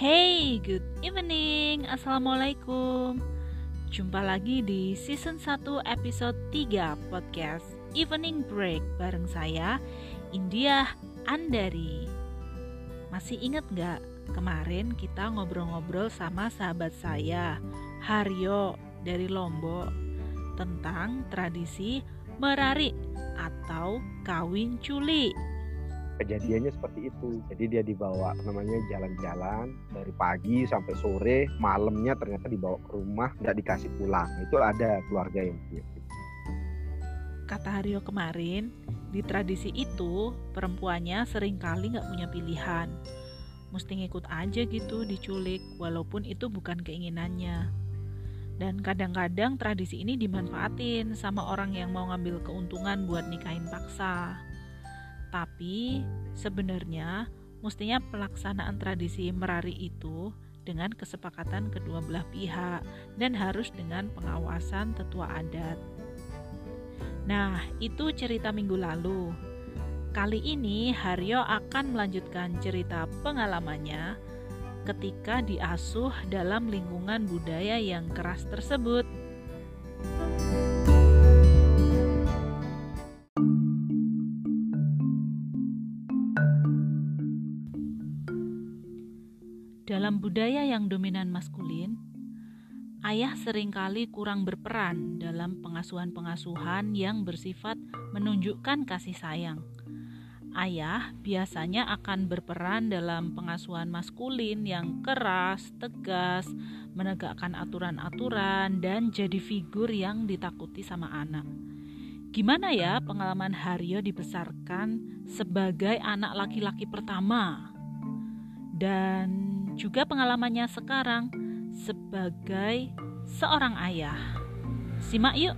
Hey, good evening. Assalamualaikum. Jumpa lagi di season 1 episode 3 podcast Evening Break bareng saya India Andari. Masih ingat nggak kemarin kita ngobrol-ngobrol sama sahabat saya Haryo dari Lombok tentang tradisi merari atau kawin culi kejadiannya seperti itu. Jadi dia dibawa namanya jalan-jalan dari pagi sampai sore malamnya ternyata dibawa ke rumah nggak dikasih pulang. Itu ada keluarga yang begitu kata Haryo kemarin di tradisi itu perempuannya sering kali nggak punya pilihan. Mesti ngikut aja gitu diculik walaupun itu bukan keinginannya. Dan kadang-kadang tradisi ini dimanfaatin sama orang yang mau ngambil keuntungan buat nikahin paksa tapi sebenarnya mestinya pelaksanaan tradisi merari itu dengan kesepakatan kedua belah pihak dan harus dengan pengawasan tetua adat. Nah, itu cerita minggu lalu. Kali ini Haryo akan melanjutkan cerita pengalamannya ketika diasuh dalam lingkungan budaya yang keras tersebut. Budaya yang dominan maskulin, ayah sering kali kurang berperan dalam pengasuhan-pengasuhan yang bersifat menunjukkan kasih sayang. Ayah biasanya akan berperan dalam pengasuhan maskulin yang keras, tegas, menegakkan aturan-aturan, dan jadi figur yang ditakuti sama anak. Gimana ya pengalaman Haryo dibesarkan sebagai anak laki-laki pertama? Dan juga pengalamannya sekarang sebagai seorang ayah. Simak yuk.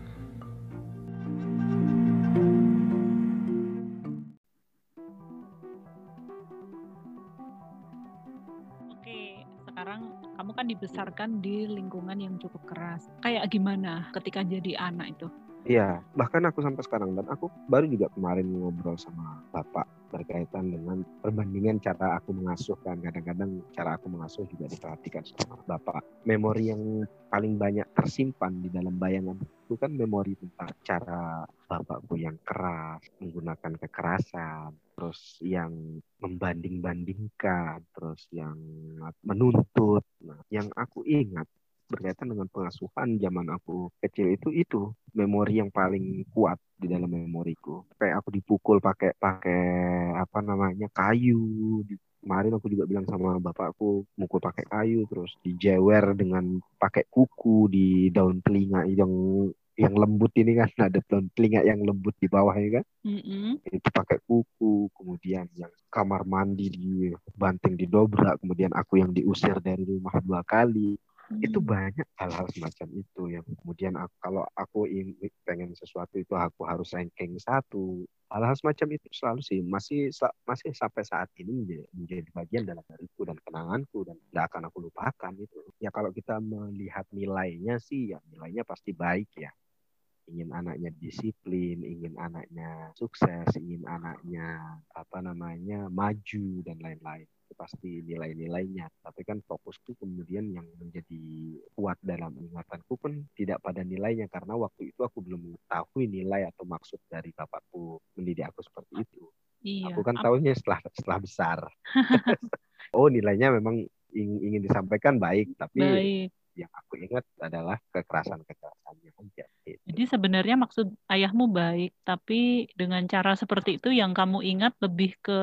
Oke, sekarang kamu kan dibesarkan di lingkungan yang cukup keras. Kayak gimana ketika jadi anak itu? Iya, bahkan aku sampai sekarang dan aku baru juga kemarin ngobrol sama bapak berkaitan dengan perbandingan cara aku mengasuh kan kadang-kadang cara aku mengasuh juga diperhatikan sama bapak. Memori yang paling banyak tersimpan di dalam bayangan itu kan memori tentang cara bapakku yang keras, menggunakan kekerasan, terus yang membanding-bandingkan, terus yang menuntut. Nah, yang aku ingat berkaitan dengan pengasuhan zaman aku kecil itu itu memori yang paling kuat di dalam memoriku. Kayak aku dipukul pakai pakai apa namanya kayu. Kemarin aku juga bilang sama bapakku mukul pakai kayu terus dijewer dengan pakai kuku di daun telinga yang yang lembut ini kan. Ada daun telinga yang lembut di bawah ya kan. Mm-hmm. itu pakai kuku kemudian yang kamar mandi di banting didobrak kemudian aku yang diusir dari rumah dua kali itu hmm. banyak hal-hal semacam itu yang kemudian aku, kalau aku ingin pengen sesuatu itu aku harus ranking satu. Hal-hal semacam itu selalu sih masih masih sampai saat ini menjadi, menjadi bagian dalam diriku dan kenanganku dan tidak akan aku lupakan itu ya kalau kita melihat nilainya sih ya nilainya pasti baik ya. Ingin anaknya disiplin, ingin anaknya sukses, ingin anaknya apa namanya maju dan lain-lain itu pasti nilai-nilainya. Tapi kan fokusku kemudian yang menjadi kuat dalam ingatanku pun tidak pada nilainya karena waktu itu aku belum mengetahui nilai atau maksud dari bapakku mendidik aku seperti itu. Iya. Aku kan tahunya setelah setelah besar. oh nilainya memang ingin disampaikan baik, tapi baik yang aku ingat adalah kekerasan-kekerasannya aja. Gitu. Jadi sebenarnya maksud ayahmu baik, tapi dengan cara seperti itu yang kamu ingat lebih ke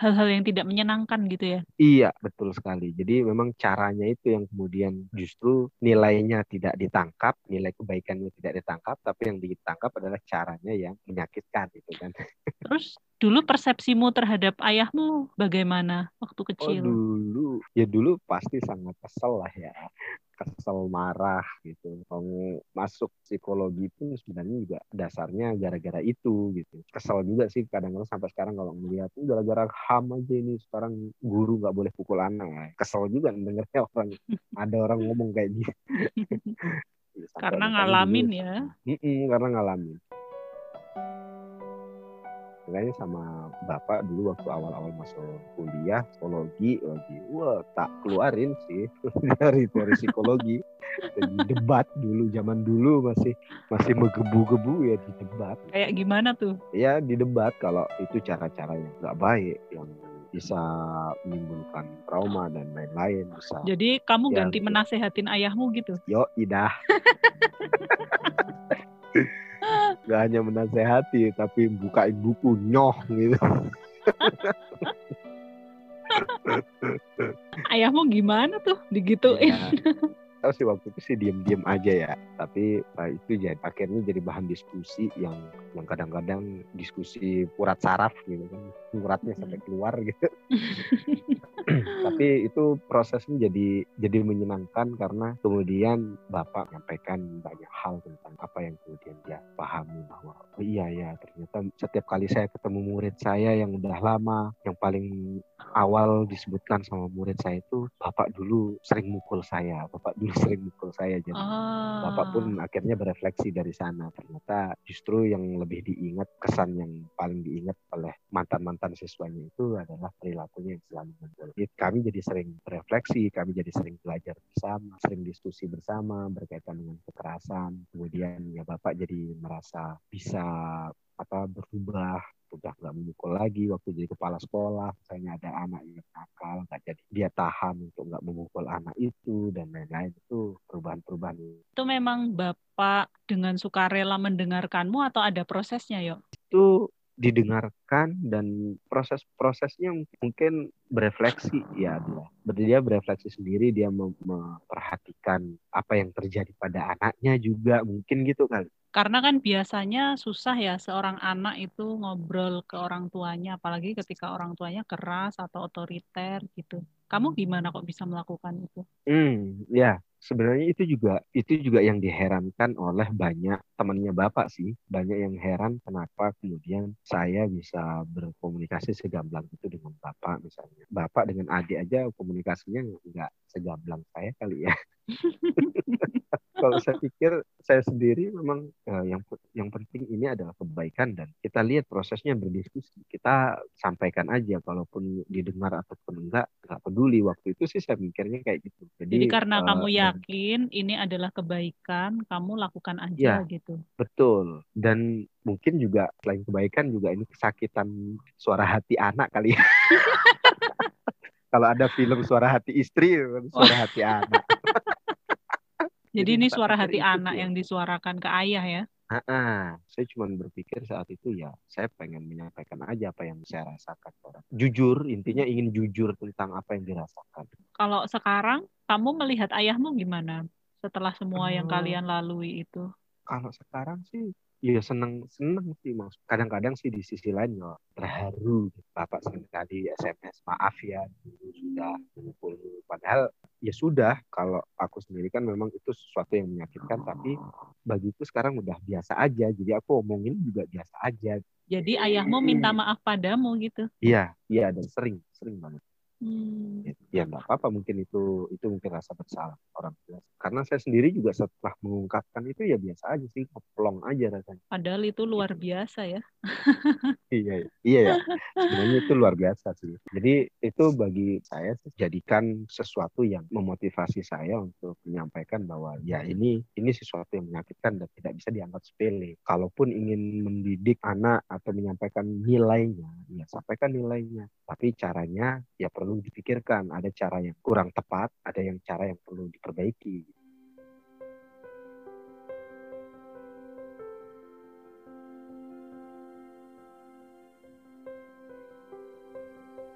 hal-hal yang tidak menyenangkan gitu ya? Iya, betul sekali. Jadi memang caranya itu yang kemudian justru nilainya tidak ditangkap, nilai kebaikannya tidak ditangkap, tapi yang ditangkap adalah caranya yang menyakitkan gitu kan. Terus dulu persepsimu terhadap ayahmu bagaimana waktu kecil? Oh, dulu ya dulu pasti sangat kesel lah ya kesel marah gitu. Kamu masuk psikologi pun sebenarnya juga dasarnya gara-gara itu gitu. Kesel juga sih kadang-kadang sampai sekarang kalau melihat gara-gara ham aja ini sekarang guru nggak boleh pukul anak. Kesel juga dengernya orang ada orang ngomong kayak gitu karena ngalamin ya. mm -mm, karena ngalamin makanya sama bapak dulu waktu awal-awal masuk kuliah psikologi lagi wah tak keluarin sih dari teori psikologi. Dan debat dulu zaman dulu masih masih menggebu-gebu ya di debat. Kayak gimana tuh? Ya di debat kalau itu cara-cara yang nggak baik yang bisa menimbulkan trauma dan lain-lain bisa jadi kamu Ya, ganti gitu. menasehatin ayahmu gitu? Yo idah Gak hanya menasehati tapi bukain buku nyoh gitu. Ayahmu gimana tuh? Digituin. Ya, tahu sih waktu itu sih diem-diem aja ya. Tapi uh, itu jadi akhirnya jadi bahan diskusi yang yang kadang-kadang diskusi urat saraf gitu kan. Uratnya sampai keluar gitu tapi itu prosesnya jadi jadi menyenangkan karena kemudian bapak menyampaikan banyak hal tentang apa yang kemudian dia pahami bahwa oh iya ya ternyata setiap kali saya ketemu murid saya yang udah lama yang paling awal disebutkan sama murid saya itu bapak dulu sering mukul saya bapak dulu sering mukul saya. Jadi Ah. bapak pun akhirnya berefleksi dari sana. Ternyata justru yang lebih diingat kesan yang paling diingat oleh mantan mantan siswanya itu adalah perilakunya yang selalu mukul. Kami jadi sering berefleksi kami jadi sering belajar bersama sering diskusi bersama berkaitan dengan kekerasan. Kemudian ya bapak jadi merasa bisa apa berubah udah nggak memukul lagi waktu jadi kepala sekolah misalnya ada anak yang nakal nggak jadi dia tahan untuk nggak memukul anak itu dan lain-lain itu perubahan-perubahan. Itu memang bapak dengan sukarela mendengarkanmu atau ada prosesnya yo itu didengarkan dan proses-prosesnya mungkin berefleksi. Ya dia dia berefleksi sendiri dia mem- memperhatikan apa yang terjadi pada anaknya juga mungkin gitu kali. Karena kan biasanya susah ya seorang anak itu ngobrol ke orang tuanya apalagi ketika orang tuanya keras atau otoriter gitu. Kamu gimana kok bisa melakukan itu? Hmm, ya sebenarnya itu juga itu juga yang diherankan oleh banyak temannya bapak sih. Banyak yang heran kenapa kemudian saya bisa berkomunikasi segamblang itu dengan bapak misalnya. Bapak dengan adik aja komunikasinya nggak segamblang saya kali ya kalau saya pikir saya sendiri memang eh, yang yang penting ini adalah kebaikan dan kita lihat prosesnya berdiskusi kita sampaikan aja kalaupun didengar ataupun enggak nggak peduli waktu itu sih saya mikirnya kayak gitu jadi karena eh, kamu dan- yakin ini adalah kebaikan kamu lakukan Ya. aja gitu Betul. Dan mungkin juga selain kebaikan juga ini kesakitan suara hati anak kali ya. Kalau ada film suara hati istri, suara hati anak. jadi Jadi ini suara hati anak yang disuarakan ke ayah ya Ah, saya cuma berpikir saat itu ya, saya pengen menyampaikan aja apa yang saya rasakan. orang. Jujur, intinya ingin jujur tentang apa yang dirasakan. kalau sekarang kamu melihat ayahmu gimana setelah semua yang Eh, kalian lalui itu Kalau sekarang sih, ya seneng seneng sih mas. Kadang-kadang sih di sisi lain ya terharu. Bapak sering kali SMS maaf ya dulu sudah memukul. Padahal ya sudah. Kalau aku sendiri kan memang itu sesuatu yang menyakitkan. Tapi bagiku sekarang udah biasa aja. Jadi aku omongin juga biasa aja. jadi ayahmu minta maaf padamu gitu Iya, iya dan sering, sering banget. Hmm. Ya nggak apa-apa mungkin itu itu mungkin rasa bersalah orang tua. Karena saya sendiri juga setelah mengungkapkan itu ya biasa aja sih, ngeplong aja rasanya. Padahal itu luar biasa ya. Iya, iya ya. Sebenarnya itu luar biasa sih. Jadi itu bagi saya jadikan sesuatu yang memotivasi saya untuk menyampaikan bahwa ya ini ini sesuatu yang menyakitkan dan tidak bisa dianggap sepele. Kalaupun ingin mendidik anak atau menyampaikan nilainya, ya sampaikan nilainya. Tapi caranya ya perlu dipikirkan. Ada cara yang kurang tepat, ada yang cara yang perlu diperbaiki.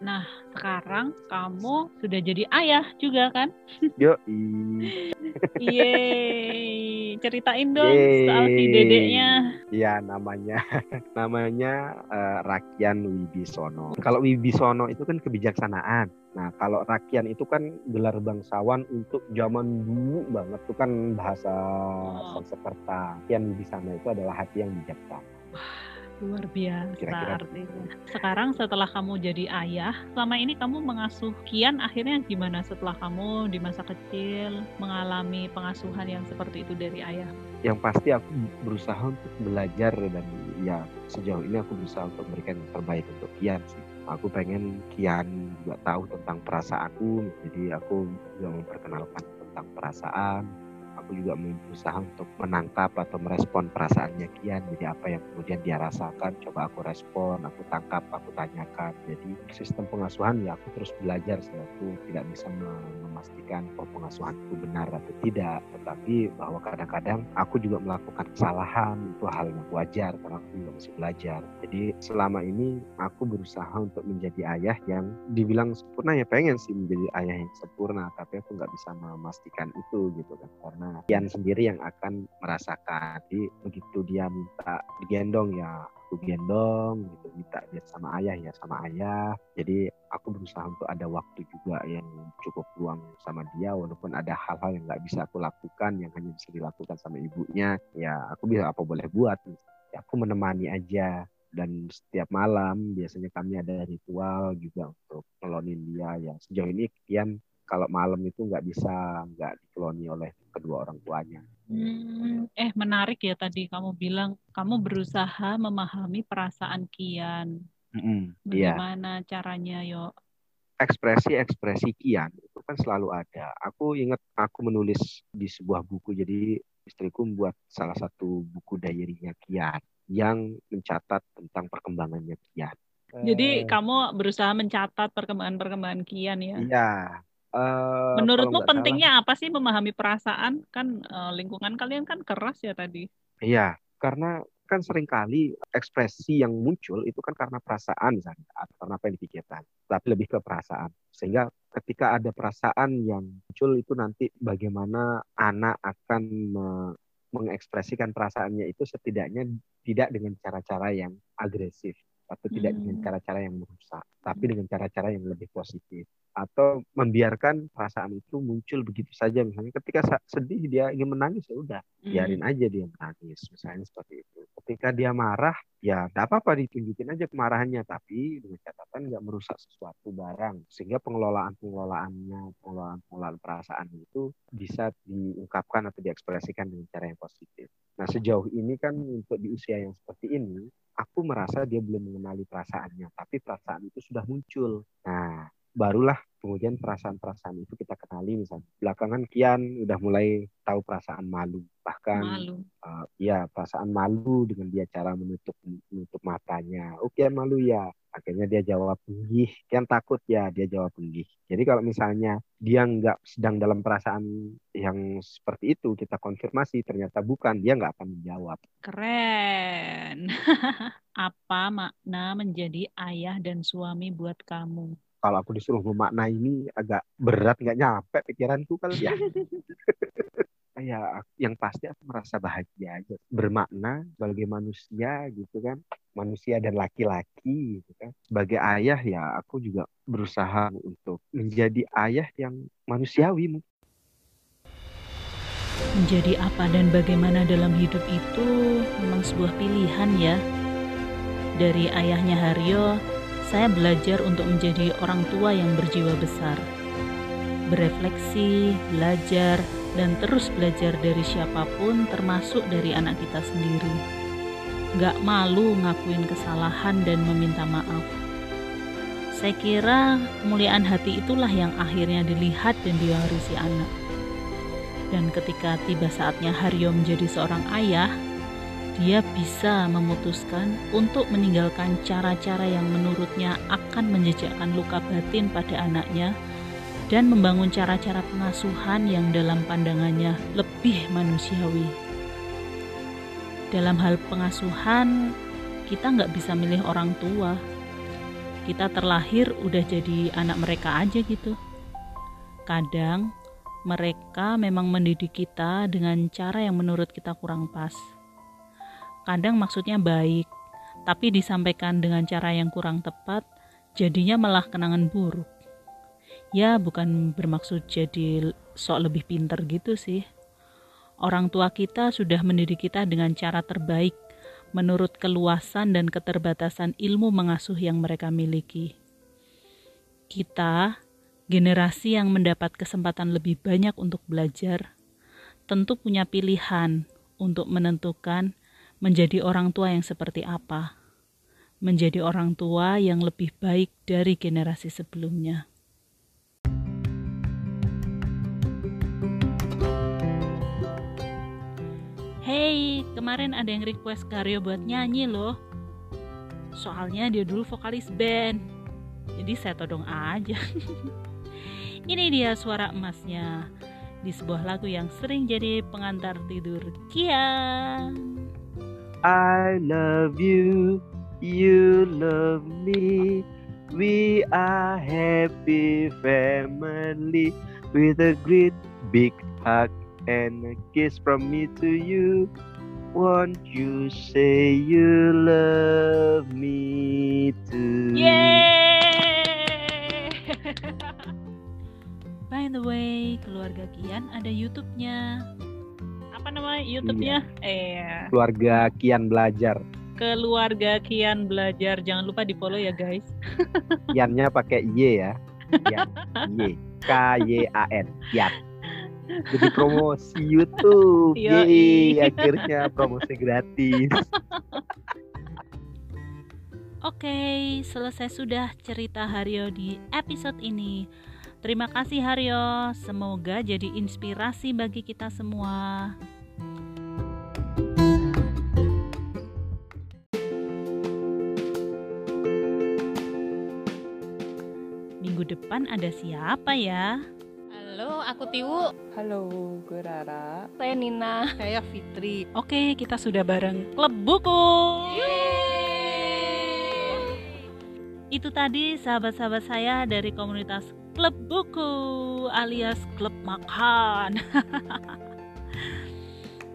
Nah, sekarang kamu sudah jadi ayah juga kan? Yo, Yeay. Ceritain dong Yeay. soal si dedeknya. Iya namanya namanya eh, Rakyan Wibisono. Kalau Wibisono itu kan kebijaksanaan. Nah kalau Rakyan itu kan gelar bangsawan untuk zaman dulu banget itu kan bahasa Oh. Sanskerta. Rakyan sana itu adalah hati yang bijaksana. Luar biasa Kira-kira artinya. Sekarang setelah kamu jadi ayah, selama ini kamu mengasuh Kian akhirnya gimana setelah kamu di masa kecil mengalami pengasuhan yang seperti itu dari ayah? Yang pasti aku berusaha untuk belajar dan ya sejauh ini aku bisa untuk memberikan yang terbaik untuk Kian sih aku pengen Kian juga tahu tentang perasaanku jadi aku juga memperkenalkan tentang perasaan aku juga berusaha untuk menangkap atau merespon perasaannya Kian. Jadi apa yang kemudian dia rasakan coba aku respon aku tangkap aku tanyakan. Jadi sistem pengasuhan ya aku terus belajar sih. Aku tidak bisa memastikan oh pengasuhanku benar atau tidak. Tetapi bahwa kadang-kadang aku juga melakukan kesalahan itu hal yang wajar karena aku juga masih belajar. Jadi selama ini aku berusaha untuk menjadi ayah yang dibilang sempurna ya pengen sih menjadi ayah yang sempurna. Tapi aku nggak bisa memastikan itu gitu kan. Karena Kian sendiri yang akan merasakan. Jadi begitu dia minta digendong ya aku gendong gitu. Minta dia sama ayah ya sama ayah. Jadi aku berusaha untuk ada waktu juga yang cukup luang sama dia walaupun ada hal-hal yang nggak bisa aku lakukan yang hanya bisa dilakukan sama ibunya ya aku bisa apa boleh buat? Ya, aku menemani aja. Dan setiap malam biasanya kami ada ritual juga untuk melonin dia. Yang sejauh ini Kian kalau malam itu nggak bisa nggak dikeloni oleh kedua orang tuanya. Hmm, eh menarik ya tadi kamu bilang kamu berusaha memahami perasaan Kian. Mm-hmm, Bagaimana iya. caranya yo? Ekspresi-ekspresi Kian itu kan selalu ada. Aku ingat aku menulis di sebuah buku jadi istriku membuat salah satu buku diary-nya Kian yang mencatat tentang perkembangannya Kian. Jadi uh, kamu berusaha mencatat perkembangan-perkembangan Kian ya? Iya, Uh, Menurutmu pentingnya salah, apa sih memahami perasaan? Kan uh, lingkungan kalian kan keras ya tadi. Iya, karena kan sering kali ekspresi yang muncul itu kan karena perasaan misalnya atau karena apa yang dipikirkan, tapi lebih ke perasaan. Sehingga ketika ada perasaan yang muncul itu nanti bagaimana anak akan me mengekspresikan perasaannya itu setidaknya tidak dengan cara-cara yang agresif atau tidak hmm. dengan cara-cara yang merusak, tapi dengan cara-cara yang lebih positif. Atau membiarkan perasaan itu muncul begitu saja. Misalnya ketika sedih dia ingin menangis ya udah mm. biarin aja dia menangis. Misalnya seperti itu. Ketika dia marah ya tidak apa-apa ditunjukin aja kemarahannya. Tapi dengan catatan nggak merusak sesuatu barang. Sehingga pengelolaan pengelolaannya pengelolaan pengelolaan perasaan itu bisa diungkapkan atau diekspresikan dengan cara yang positif. Nah sejauh ini kan untuk di usia yang seperti ini aku merasa dia belum mengenali perasaannya tapi perasaan itu sudah muncul. Nah barulah kemudian perasaan-perasaan itu kita kenali misalnya belakangan Kian udah mulai tahu perasaan malu. Bahkan malu. Uh, ya perasaan malu dengan dia cara menutup menutup matanya. Oh Kian malu ya. Akhirnya dia jawab penggih Kian takut ya dia jawab penggih jadi kalau misalnya dia nggak sedang dalam perasaan yang seperti itu kita konfirmasi ternyata bukan dia nggak akan menjawab. Keren. Apa makna menjadi ayah dan suami buat kamu kalau aku disuruh memaknai ini agak berat nggak nyampe pikiranku kalau ya. Ya yang pasti aku merasa bahagia aja. Bermakna sebagai manusia gitu kan. Manusia dan laki-laki gitu kan. Sebagai ayah ya aku juga berusaha untuk menjadi ayah yang manusiawi menjadi apa dan bagaimana dalam hidup itu memang sebuah pilihan ya. Dari ayahnya Haryo saya belajar untuk menjadi orang tua yang berjiwa besar, berefleksi, belajar, dan terus belajar dari siapa pun, termasuk dari anak kita sendiri. Gak malu ngakuin kesalahan dan meminta maaf. Saya kira kemuliaan hati itulah yang akhirnya dilihat dan diwarisi anak. Dan ketika tiba saatnya Haryo menjadi seorang ayah, dia bisa memutuskan untuk meninggalkan cara-cara yang menurutnya akan menjejakkan luka batin pada anaknya dan membangun cara-cara pengasuhan yang dalam pandangannya lebih manusiawi. Dalam hal pengasuhan, kita nggak bisa milih orang tua. Kita terlahir udah jadi anak mereka aja gitu. Kadang mereka memang mendidik kita dengan cara yang menurut kita kurang pas kadang maksudnya baik, tapi disampaikan dengan cara yang kurang tepat, jadinya malah kenangan buruk. Ya, bukan bermaksud jadi sok lebih pinter gitu sih. Orang tua kita sudah mendidik kita dengan cara terbaik menurut keluasan dan keterbatasan ilmu mengasuh yang mereka miliki. Kita, generasi yang mendapat kesempatan lebih banyak untuk belajar, tentu punya pilihan untuk menentukan menjadi orang tua yang seperti apa. Menjadi orang tua yang lebih baik dari generasi sebelumnya. Hey, kemarin ada yang request Karyo buat nyanyi loh. Soalnya dia dulu vokalis band. Jadi saya todong aja. Ini dia suara emasnya di sebuah lagu yang sering jadi pengantar tidur Kian. I love you, you love me. We are happy family with a great big hug and a kiss from me to you. Won't you say you love me too? Yeay! By the way, keluarga Kian ada YouTube-nya. Apa nama YouTube-nya? Eh, Keluarga Kian belajar. keluarga Kian belajar. Jangan lupa di follow ya guys. Kiannya pakai Y ya. Kian. Y. K Y A N. Kian. Jadi promosi YouTube. Yeay, akhirnya promosi gratis. Oke, selesai sudah cerita Haryo di episode ini. Terima kasih Haryo, semoga jadi inspirasi bagi kita semua. Minggu depan ada siapa ya? Halo, aku Tiwu. Halo, gue Rara. Saya Nina. Saya Fitri. Oke, kita sudah bareng klub buku. Itu tadi sahabat-sahabat saya dari komunitas klub buku alias klub makan.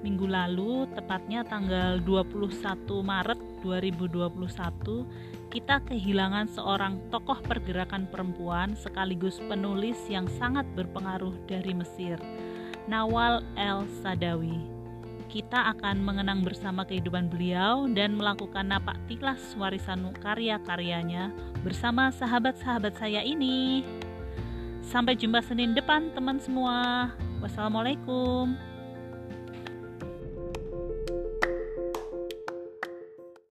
Minggu lalu, tepatnya tanggal 21 Maret 2021, kita kehilangan seorang tokoh pergerakan perempuan sekaligus penulis yang sangat berpengaruh dari Mesir, Nawal El Sadawi kita akan mengenang bersama kehidupan beliau dan melakukan napak tilas warisan karya-karyanya bersama sahabat-sahabat saya ini. Sampai jumpa Senin depan teman semua. Wassalamualaikum.